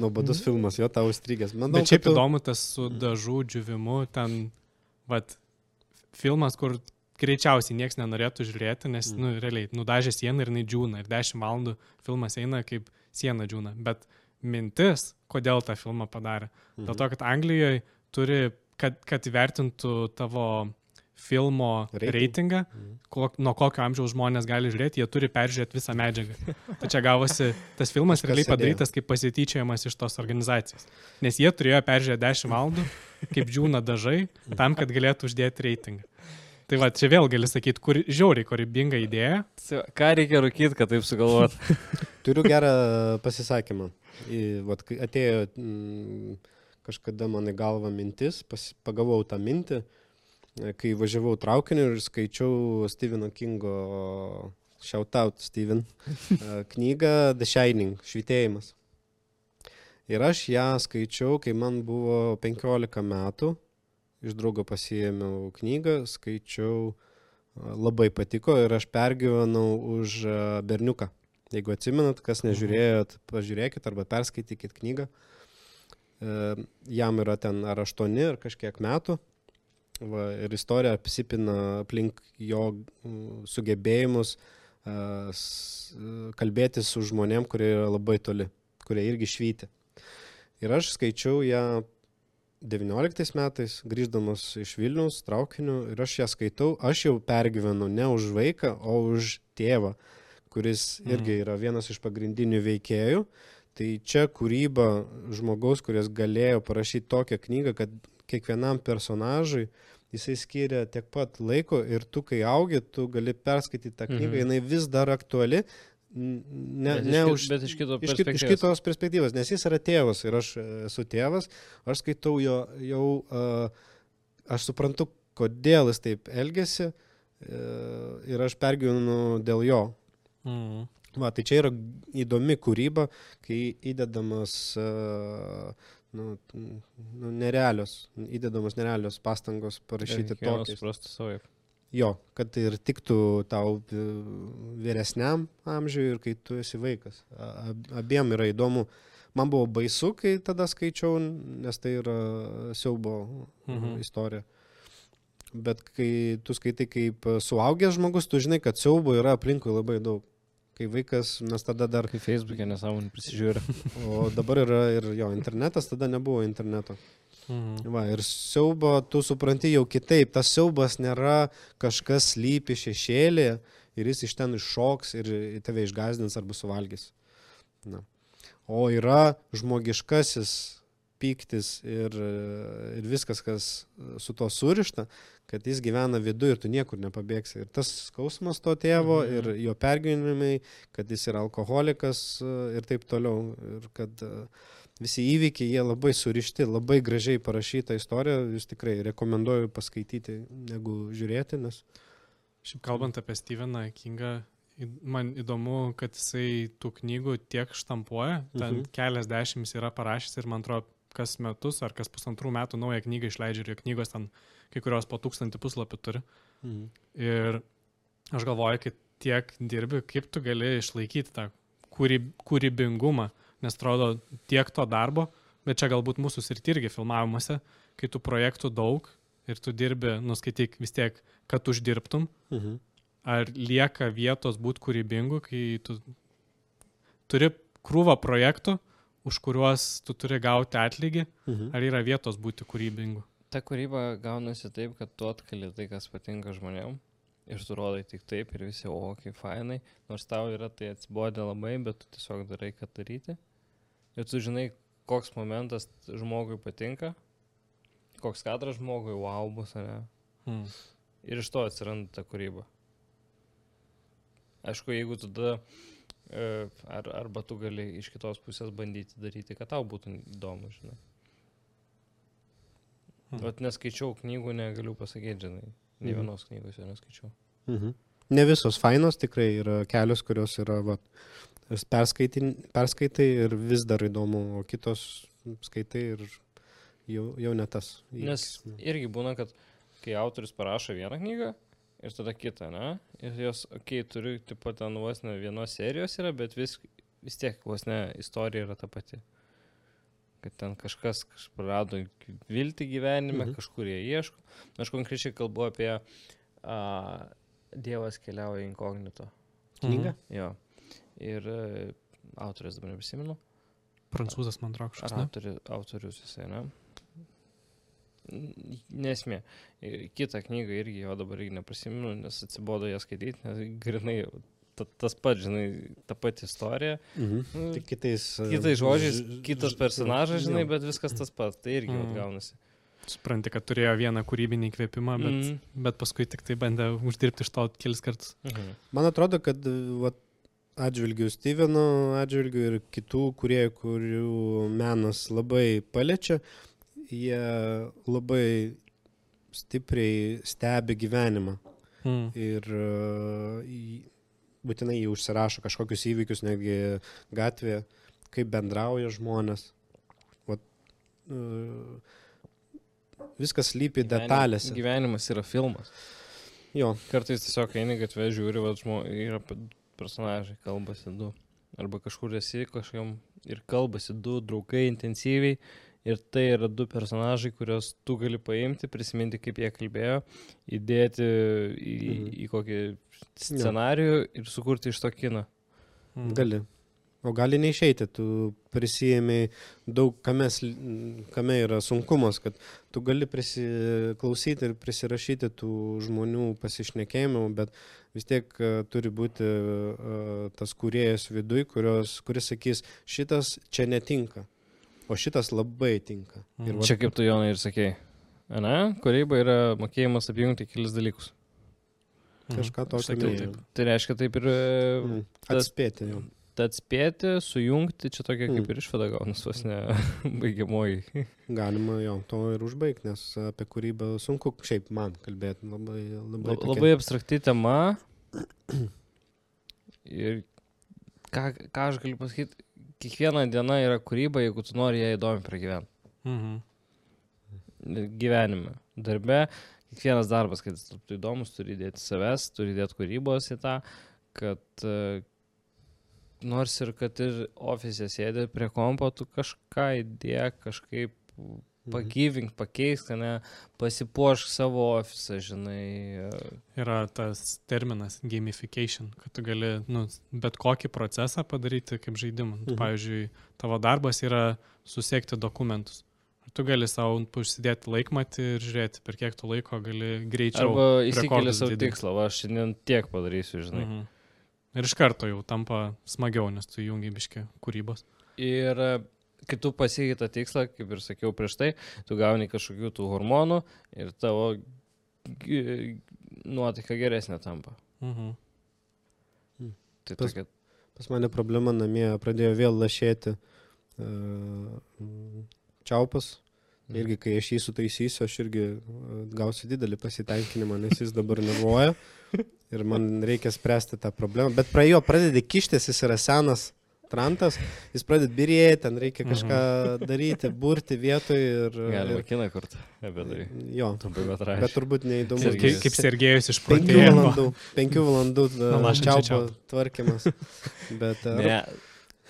Nuobodus filmas, jo tau įstrigęs. Manau, Bet šiaip kad tu- įdomu tas su dažų džiuvimu, ten, vat, filmas, kur greičiausiai niekas nenorėtų žiūrėti, nes, Mm. mm. nu, realiai, nudažė sieną ir jinai džiūna. Ir 10 valandų filmas eina kaip siena džiūna. Bet mintis, kodėl tą filmą padarė. Mhm. Dėl to, kad Anglijoje turi, kad, kad įvertintų tavo filmo Reiting- reitingą, kok, nuo kokio amžiaus žmonės gali žiūrėti, jie turi peržiūrėti visą medžiagą. Tai čia gavosi, tas filmas realiai padarytas kaip pasityčiojimas iš tos organizacijos. Nes jie turėjo peržiūrėti 10 valandų, kaip džiūna dažai, tam, kad galėtų uždėti reitingą. Tai va, čia vėl gali sakyti, kur žiauriai kūrybinga idėja. Ką reikia rūkyti, kad taip sugalvot? Turiu gerą pasisakymą. Į, vat, atėjo mm, kažkada man į galvą mintis, pas, pagavau tą mintį, kai važiavau traukiniu ir skaičiau Stepheno Kingo, shout out Steven, knygą The Shining, švitėjimas. Ir aš ją skaičiau, kai man buvo 15 metų, iš draugo pasiėmiau knygą, skaičiau, labai patiko ir aš pergyvenau už berniuką. Jeigu atsimenat, kas nežiūrėjot, pažiūrėkit arba perskaitykit knygą. Jam yra ten ar aštuoni, ar kažkiek metų. Va, ir istorija apsipina aplink jo mm, sugebėjimus kalbėti su žmonėm, kurie yra labai toli, kurie irgi švyti. Ir aš skaičiau ją 19 metais, grįždamas iš Vilnius traukiniu, ir aš ją skaitau, aš jau pergyvenu ne už vaiką, o už tėvą, kuris irgi yra vienas iš pagrindinių veikėjų. Tai čia kūryba žmogaus, kuris galėjo parašyti tokią knygą, kad kiekvienam personažui jisai skiria tiek pat laiko ir tu, kai augi, tu gali perskaityti tą knygą, Mhm. jinai vis dar aktuali, ne, Bet ne iš už Bet iš kito iš, kit, iš kitos perspektyvos, nes jis yra tėvas ir aš e, esu tėvas, aš skaitau jo jau, uh, aš suprantu, kodėl jis taip elgesi uh, ir aš pergyvenu dėl jo. Mm. Va, tai čia yra įdomi kūryba, kai įdedamas uh, nu, nu, nerealios, įdedamos nerealios pastangos parašyti savaip. Jo, kad tai ir tiktų tau e, vyresniam amžiui ir kai tu esi vaikas. Abiem yra įdomu. Man buvo baisu, kai tada skaičiau, nes tai yra siaubo Mhm. mhm. istorija. Bet kai tu skaitai kaip suaugęs žmogus, tu žinai, kad siaubo yra aplinkui labai daug. Kai vaikas, mes tada dar, Kai Facebook'e nesąmonį prisižiūri. o dabar yra ir jo internetas, tada nebuvo interneto. Mm. Va, ir siaubo tu supranti jau kitaip. Tas siaubas nėra kažkas lypi šešėlė ir jis iš ten iššoks ir tave išgazdins arba suvalgys. Na. O yra žmogiškasis pyktis ir, ir viskas, kas su to surišta, kad jis gyvena viduje ir tu niekur nepabėgsi. Ir tas skausmas to tėvo Mhm. ir jo pergyvenimai, kad jis yra alkoholikas e, ir taip toliau. Ir kad e, visi įvykiai, jie labai surišti, labai gražiai parašyta istorija, jūs tikrai rekomenduoju paskaityti, negu žiūrėti, nes... Šiaip kalbant apie Steveną Kingą, man įdomu, kad jisai tų knygų tiek štampuoja, ten Mhm. keliasdešimt yra parašęs ir man atrodo, kas metus ar kas pusantrų metų naują knygą išleidžia ir jo knygos ten kai kurios po tūkstantį puslapių turi. Mhm. Ir aš galvoju, kad tiek dirbi, kaip tu gali išlaikyti tą kūryb, kūrybingumą, nes atrodo tiek to darbo, bet čia galbūt mūsų srity irgi filmavimuose, kai tų projektų daug ir tu dirbi, nuskaityk vis tiek, kad uždirbtum, Mhm. ar lieka vietos būti kūrybingu, kai tu turi krūvą projektų, už kuriuos tu turi gauti atlygį, Mhm. ar yra vietos būti kūrybingu? Ta kūryba gaunasi taip, kad tu atkali tai, kas patinka žmonėm. Ir tu rodai tik taip ir visi, o, kaip fainai. Nors tau yra tai atsibodė labai, bet tu tiesiog darai, kad daryti. Ir tu žinai, koks momentas žmogui patinka, koks kadras žmogui, wow, bus, ar ne. Hmm. Ir iš to atsiranda ta kūryba. Aišku, jeigu tada, e, ar, arba tu gali iš kitos pusės bandyti daryti, kad tau būtų įdomu, žinai. Hmm. Vat neskaičiau knygų, negaliu pasakyti, žinai. Ne Mhm. vienos knygos jo neskaičiau. Mhm. Ne visos fainos, tikrai yra kelios, kurios yra, va, perskaitai ir vis dar įdomu, o kitos skaitai ir jau, jau ne tas. Nes irgi būna, kad kai autorius parašo vieną knygą ir tada kitą, ne? Ir jos, okei, okay, turiu, taip pat ten vos ne vienos serijos yra, bet vis, vis tiek vos ne istorija yra ta pati. Kad ten kažkas kaž- prarado viltį gyvenime, Mhm. mhm. kažkur jie ieško. Aš konkrečiai kalbu apie a, Dievas keliauja inkognito. Knyga? Jo. Ir e, autorius dabar neprisimenu. Prancūzas, man ne? autori, autorius jisai, ne? Nesmė. Ir Kitą knygą irgi jo dabar irgi neprisimenu, nes atsibodo ją skaityti, nes grinai ta, tas pats, žinai, ta pati istorija. Mhm. Nu, Tik kitais, e, Kitais žodžiais, ž- kitas personažas, žinai, bet viskas tas pats. Tai irgi mm. gaunasi. Supranti, kad turėjo vieną kūrybinį įkvėpimą, bet, mm. Bet paskui tik tai bandė uždirbti iš to kelis kartus. Mhm. Man atrodo, kad vat, atžvilgių Steveno, atžvilgių ir kitų kurie, kurių menas labai paliečia, jie labai stipriai stebi gyvenimą. Mm. Ir e, būtinai jį užsirašo kažkokius įvykius, netgi gatvėje, kaip bendrauja žmonės. Vat, e, viskas lypi detalėse. Gyvenimas yra filmas. Jo, Kartais tiesiog eini gatvė, žiūri, va, žmo, yra pe- personažai, kalbasi du. Arba kažkur esi kažkam ir kalbasi du draugai intensyviai. Ir tai yra du personažai, kuriuos tu gali paimti, prisiminti, kaip jie kalbėjo, įdėti į, Mhm. į kokį scenarijų ir sukurti iš to kino. Mm. Gali. O gali neišeiti, tu prisijėmė daug, kame, kame yra sunkumas, kad tu gali prisiklausyti ir prisirašyti tų žmonių pasišnekėjimų, bet vis tiek e, turi būti e, tas kuriejas viduj, kurios, kuris sakys, šitas čia netinka, o šitas labai tinka. Ir va- Čia kaip tu Jonai ir sakei. Ne, kūryba yra mokėjimas apjungti kelis dalykus. Mhm. kažką tokio Sakiau minėjau. taip. Tai reiškia taip ir e, Mm, tas- Atspėti jau. atspėti, sujungti, čia tokia kaip Mm. ir išvada gaunas, vos ne baigiamoji. Galima jo to ir užbaigti, nes apie kūrybą sunku šiaip man kalbėti. Labai, labai, La- tokia- Labai abstrakti tema. Ir ką, ką aš galiu pasakyti, kiekviena diena yra kūryba, jeigu tu nori ją įdomi pragyventi. Mhm. Gyvenime, darbe, kiekvienas darbas, kad jis taptų įdomus, turi įdėti savęs, turi įdėti kūrybos į tą, kad uh, nors ir kad ir ofise sėdė prie kompo, tu kažką įdėk, kažkaip. Pagyvink, pakeisk, ne, pasipuošk savo ofisą, žinai. Yra tas terminas gamification, kad tu gali nu, bet kokį procesą padaryti kaip žaidimą. Mhm. Pavyzdžiui, tavo darbas yra susiekti dokumentus. Tu gali savo užsidėti laikmatį ir žiūrėti, per kiek tu laiko gali greičiau. Arba įsikeli savo didinti. tikslą, va, aš šiandien tiek padarysiu, žinai. Mhm. Ir iš karto jau tampa smagiau, nes tu jungi biški kūrybos. Ir kai tu pasiekai tą tikslą, kaip ir sakiau prieš tai, tu gauni kažkokių tų hormonų ir tavo nuotaika geresnė tampa. Mhm. Tai Pas- tokia, Pas mane problema namie pradėjo vėl lašėti uh, čiaupas. Mhm. Irgi, kai aš jį sutaisysiu, aš irgi uh, gausiu didelį pasitenkinimą, nes jis dabar nevoja. Ir man reikia spręsti tą problemą. Bet prie jo pradedi kištis, jis yra senas trantas, jis pradeda birėti, ten reikia kažką daryti, burti vietoj ir... galima ir kiną kurti apie tai. jo, bet turbūt neįdomu. Sergejus. Kaip, kaip Sergejus iš Penkių protėjo. valandų, penkių valandų Nalašančio čiaupo tvarkymas. Bet uh, Ne,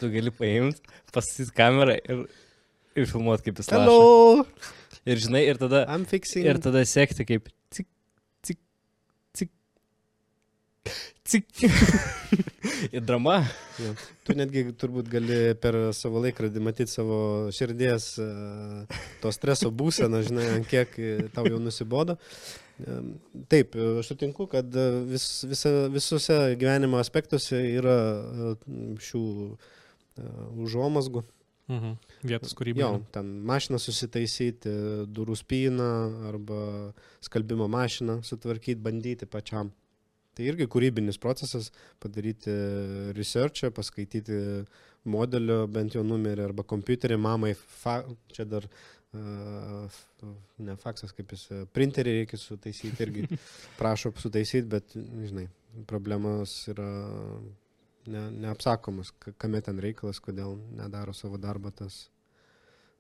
tu gali paimti, pasisyti kamerą ir, ir filmuoti kaip jis laša. Hello, Ir žinai, ir tada, ir tada sekti kaip cik, cik, cik, cik. Į drama. Jo. Tu netgi turbūt gali per savo laikrodį matyti savo širdies e, to streso būseną, žinai, kiek tau jau nusibodo. Taip, aš sutinku, kad vis, visa, visose gyvenimo aspektuose yra e, šių e, užuomasgų. Mhm. Vietos kūrybai. Jo, ten mašiną susitaisyti, durų spyną arba skalbimo mašiną sutvarkyti, bandyti pačiam. Tai irgi kūrybinis procesas - padaryti researchą, paskaityti modelio bent jau numerį arba kompiuterį, mamai, fa, čia dar uh, ne faksas kaip jis, printerį reikia sutaisyti irgi, prašo sutaisyti, bet, žinai, problemos yra ne, neapsakomas, ka- kame ten reikalas, kodėl nedaro savo darbą tas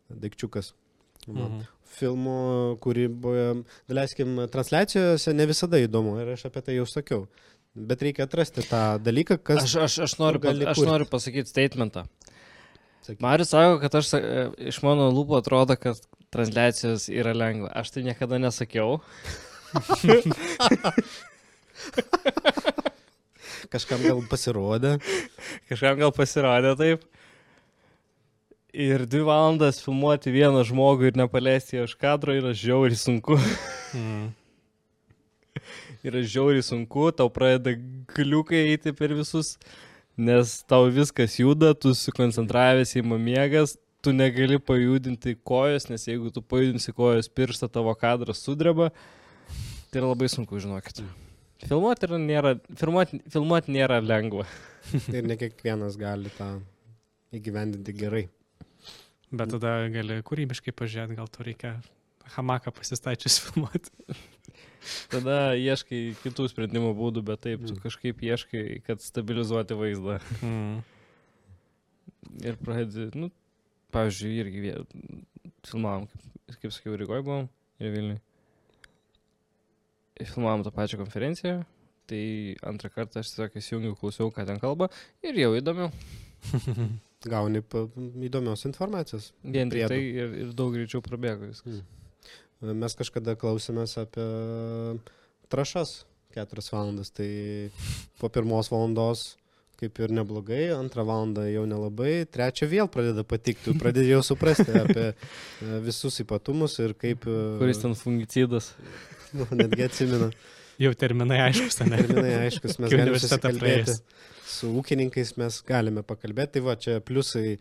daikčiukas. Mhm. Filmų kūryboje, daleiskim, transliacijose ne visada įdomu ir aš apie tai jau sakiau. Bet reikia atrasti tą dalyką, kas... Aš, aš, aš, noriu, tu gali pa- aš noriu pasakyti statementą. sakyk, Marius sako, kad aš, iš mano lūpų atrodo, kad transliacijos yra lengva. Aš tai niekada nesakiau. Kažkam gal pasirodė. Kažkam gal pasirodė taip. Ir dvi valandas filmuoti vieną žmogų ir nepaleisti jo iš kadro yra žiauriai sunku. Mhm. yra žiauriai sunku, tau pradeda kliukai eiti per visus, nes tau viskas juda, tu susikoncentravęs į mamiegas, tu negali pajudinti kojos, nes jeigu tu pajudinsi kojos pirštą, tavo kadras sudreba. Tai yra labai sunku, žinokit. Filmuoti, nėra, filmuoti, filmuoti nėra lengva. Ir ne kiekvienas gali tą įgyvendinti gerai. Bet tada gali kūrybiškai pažiūrėti, gal to reikia hamaką pasistačius filmuoti. Tada ieškai kitų sprendimo būdų, bet taip, tu Mm. kažkaip ieškai, kad stabilizuoti vaizdą. Mhm. Ir pradedi, nu, pavyzdžiui, irgi filmavom, kaip, kaip sakiau, Rygoje buvom ir Vilniui. Filmavom tą pačią konferenciją, tai antrą kartą aš tiesiog įsijungiau, klausiau, ką ten kalba ir jau įdomiau. Gauni įdomios informacijos. Vien Priedų. tai ir, ir daug greičiau prabėgo viskas. Mes kažkada klausėmės apie trašas keturias valandas, tai po pirmos valandos kaip ir neblogai, antrą valandą jau nelabai, trečią vėl pradeda patikti, tu pradedi jau suprasti apie e, visus ypatumus ir kaip... e, Kuris ten fungicidas. Nu, netgi atsimenu. Jau terminai aiškus, ne? Terminai aiškus, mes galime susikalbėti. praėjęs. Su ūkininkais mes galime pakalbėti. Tai va, čia pliusai e,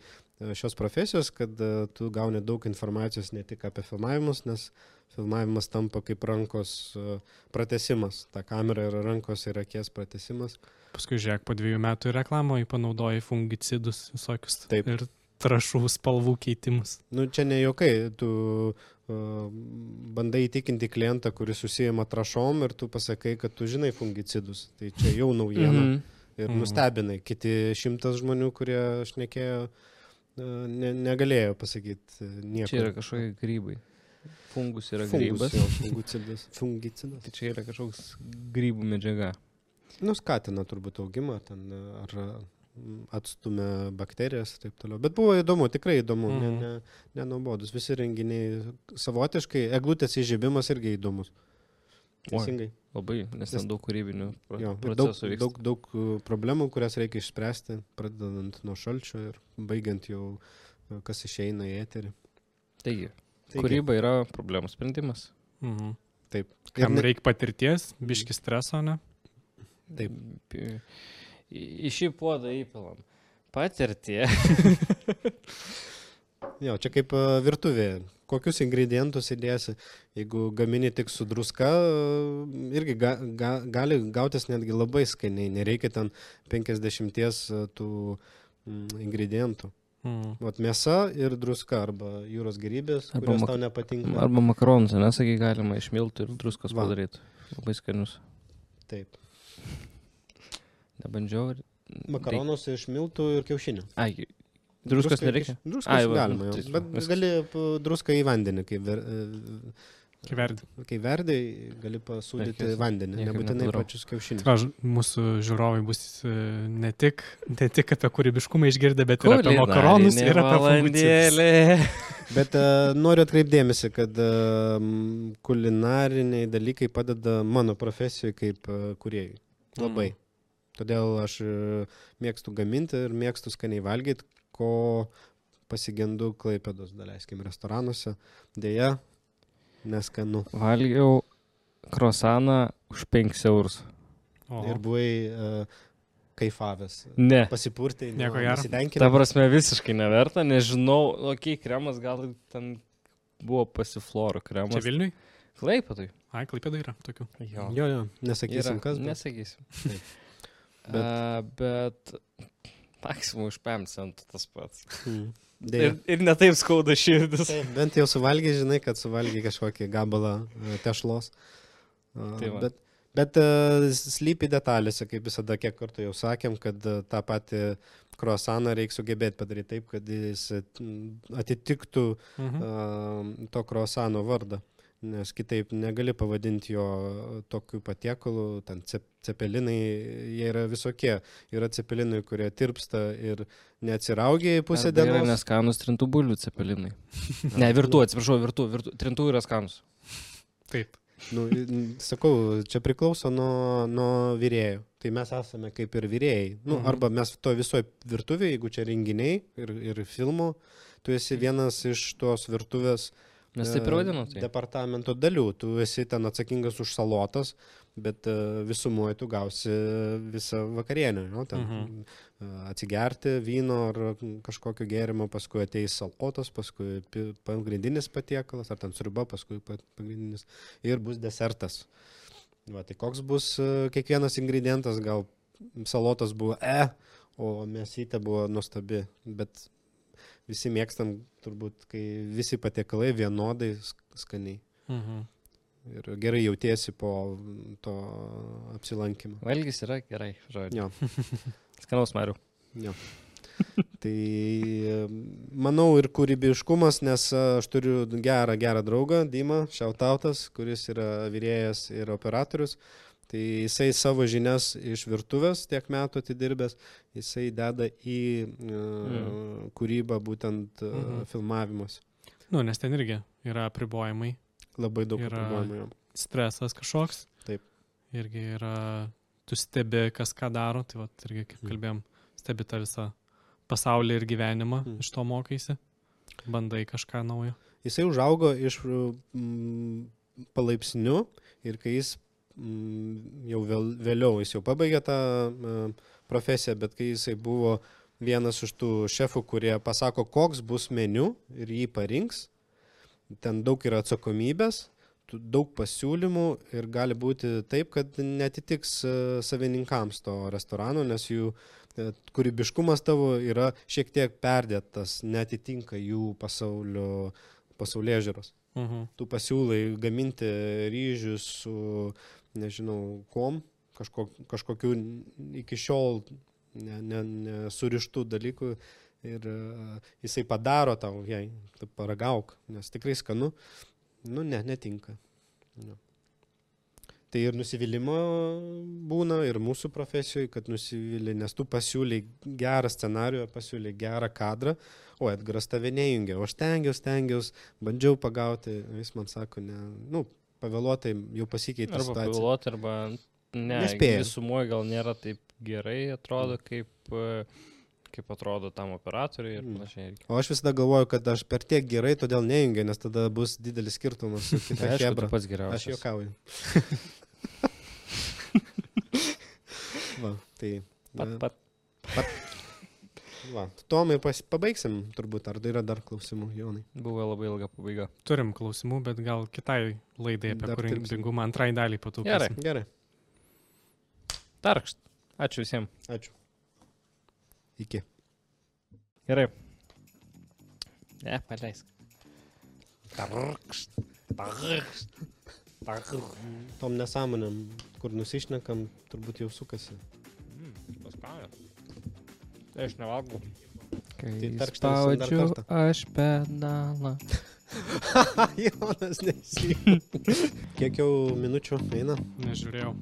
šios profesijos, kad e, tu gauni daug informacijos ne tik apie filmavimus, nes filmavimas tampa kaip rankos e, pratesimas. Ta kamera yra rankos ir akies pratesimas. Paskui žiūrėk, po dviejų metų ir reklamoje panaudoji fungicidus visokius. Taip. Ir trašų spalvų keitimus. Nu, čia ne jokai, tu uh, bandai įtikinti klientą, kuris užsijama trašom ir tu pasakai, kad tu žinai fungicidus. Tai čia jau naujiena. Mhm. Ir Mhm. nustebinai. Kiti šimtas žmonių, kurie aš nekėjo, ne, negalėjo pasakyti nieko. Čia yra kažkokie grybai. Fungus yra Fungus, grybas. jo, Fungicidas. Fungicidas. Tai čia yra kažkoks grybų medžiaga. Nu, skatina turbūt augimą ten ar mm, atstumia bakterijas ir taip toliau. Bet buvo įdomu, tikrai įdomu, mm. Mhm. ne, ne, nenubodus. Visi renginiai savotiškai, eglutės įžiebimas irgi įdomus. Teisingai. Labai, nes ten daug kūrybinių pro- Jo, daug, procesų vyksta. daug, daug uh, problemų, kurias reikia išspręsti, pradedant nuo šalčio ir baigiant jau, uh, kas išeina į eterį. Taigi, Taigi, kūryba yra problemų sprendimas. Mhm. Taip. Ir Kam ne- reikia patirties, biški streso, ne? Taip. Į šį puodą įpilam. Patirtie. Jo, čia kaip uh, virtuvė. Kokius ingredientus įdėsi. Jeigu gamini tik su druska, uh, irgi ga, ga, gali gautis netgi labai skaniai. Nereikia ten 50 uh, tų mm, ingredientų. Mhm. Vat mėsa ir druska arba jūros gerybės, Arba tau nepatinka. Arba makaronus, nesakai, galima išmilti ir druskos Va. padaryti. Labai skanius. Taip. Nebandžiau. Makaronus iš miltų ir kiaušinių. Ai, druskos nereikia. Druskos Ai, va, galima, nu, jau. tai bet viskas. gali druską į vandenį, kai, ver, e, Kai verdi. kai verdi, gali pasūdyti vandenį, nebūtinai nepadarau. pačius kiaušinius. Ž- mūsų žiūrovai bus e, ne tik, ne tik apie kūrybiškumą išgirdę, bet ir apie makaronus ir apie valandėlį. Bet uh, noriu atkreipdėmėsi, kad uh, kulinariniai dalykai padeda mano profesijai kaip uh, kuriejai. Labai. Todėl aš mėgstu gaminti ir mėgstu skaniai valgyti, ko pasigendu klaipėdos, daleiskim, restoranuose. Deja, neskanu. Valgiau krosaną už 5 eurus. O, Ir buvai uh, kaifavęs. Ne. Pasipurtai, Nieko gero. Ta Nesitenkinai. prasme visiškai neverta, nežinau, okei, okay, kremas gal ten buvo pasifloro Čia kremas. Vilniui? Klaipėtai. Ai, klaipėda yra tokių. Jo. Jo, jo, nesakysim, kas. bet- Nesakysim. Taip. Bet, A, bet maksimum už 5 centų tas pats. Mm. Ir, ir netaip skauda širdis. Taip, bent jau suvalgy, žinai, kad suvalgy kažkokį gabalą tešlos. A, Tai va. Bet, bet e, slypi detalėse, kaip visada, kiek kartų jau sakėm, kad e, tą patį kruasaną reikia sugebėti padaryti taip, kad jis atitiktų Mhm. a, to kruasano vardą. Nes kitaip negali pavadinti jo tokiu patiekalu, ten cep, cepelinai, jie yra visokie. Yra cepelinai, kurie tirpsta ir neatsiraugia į pusę Arba Yra dienos. neskanus trintų bulių cepelinai. Ne, virtų, atsiprašau, virtų, virtų. Trintų yra skanus. Taip. Nu, sakau, čia priklauso nuo, nuo vyrėjų. Tai mes esame kaip ir vyrėjai. Nu, Mhm. arba mes to visoje virtuvėje, jeigu čia renginiai ir, ir filmų, tu esi vienas iš tos virtuvės Mes taip ir vadinam. Tai. departamento dalių. Tu esi ten atsakingas už salotas, bet e, visumoje tu gausi visą vakarienę. Nu, ten, Mhm. e, Atsigerti vyno ar kažkokio gėrimo, paskui ateis salotas, paskui pagrindinis patiekalas, ar ten sriuba, paskui pa- pagrindinis ir bus desertas. Va, tai koks bus e, kiekvienas ingredientas, gal salotas buvo E, o mėsytė buvo nuostabi, bet visi mėgstam turbūt, kai visi patiekalai vienodai sk- skaniai. Mhm. Ir gerai jautiesi po to apsilankimo. Valgys yra gerai, žodžiu. Skanaus mariu. jo. Tai manau ir kūrybiškumas, nes aš turiu gerą, gerą draugą, Dima Šiautautas, kuris yra vyrėjas ir operatorius. Tai jisai savo žinias iš virtuvės tiek metų atidirbęs, jisai deda į mm. kūrybą būtent Mhm. mm. filmavimus. Nu, nes ten irgi yra apribojimai, Labai daug Yra- apribojimų. stresas kažkoks. Taip. Irgi yra, tu stebi, kas ką daro, tai va, irgi kaip Mhm. kalbėjom, stebi tą visą pasaulį ir gyvenimą, Mhm. iš to mokaisi, bandai kažką naujo. Jisai užaugo iš mm, palaipsnių ir kai jis mm, jau vėl, vėliau, jis jau pabaigė tą mm, profesiją, bet kai jisai buvo vienas iš tų šefų, kurie pasako, koks bus meniu ir jį parinks, ten daug yra atsakomybės, daug pasiūlymų ir gali būti taip, kad netitiks e, savininkams to restorano, nes jų e, kūrybiškumas tavo yra šiek tiek perdėtas, netitinka jų pasaulio, pasaulio žiūros. Mhm. Tu pasiūlai gaminti ryžius su, nežinau, kom, kažko, kažkokiu iki šiol nesurištų ne, ne surištų dalykų ir e, jisai padaro tau, jei, tu paragauk, nes tikrai skanu, nu ne, netinka. Nu. Tai ir nusivylimą būna ir mūsų profesijoje, kad nusivylė, nes tu pasiūlyi gerą scenarių, pasiūlyi gerą kadrą, o Edgaras tave nejungia, o aš stengiausi, stengiausi, bandžiau pagauti, jis man sako, ne, nu, pavėluotai jau pasikeitė Arba situacija. pavėluoti, arba ne. Nespėja. Visumoje gal nėra taip gerai, atrodo, kaip, e, kaip atrodo tam operatoriui ir Mm. panašiai. O aš visada galvoju, kad aš per tiek gerai, todėl nejungiu, nes tada bus didelis skirtumas su kita Tai hebra. pats Aš geriausias. juokauju. Va, tai. Pat, pat. Va, tuom ir pas, pabaigsim turbūt, ar yra dar klausimų, Jonai. Buvo labai ilga pabaiga. Turim klausimų, bet gal kitai laidai apie kūrybingumą antrai dalį patų. Gerai. Gerai, Tarkšt. Ačiū visiems. ačiū. Iki. Gerai. Ne, paleisk. Tarkšt. Tarkšt. Tarkšt. Tom nesąmonėm, kur nusišnekam, turbūt jau sukasi. Paspaudė. Tai aš nevalgau. Kai Tai spaudžiu aš pedalą. Jonas nesijų. Kiek jau minučių eina? Nežiūrėjau.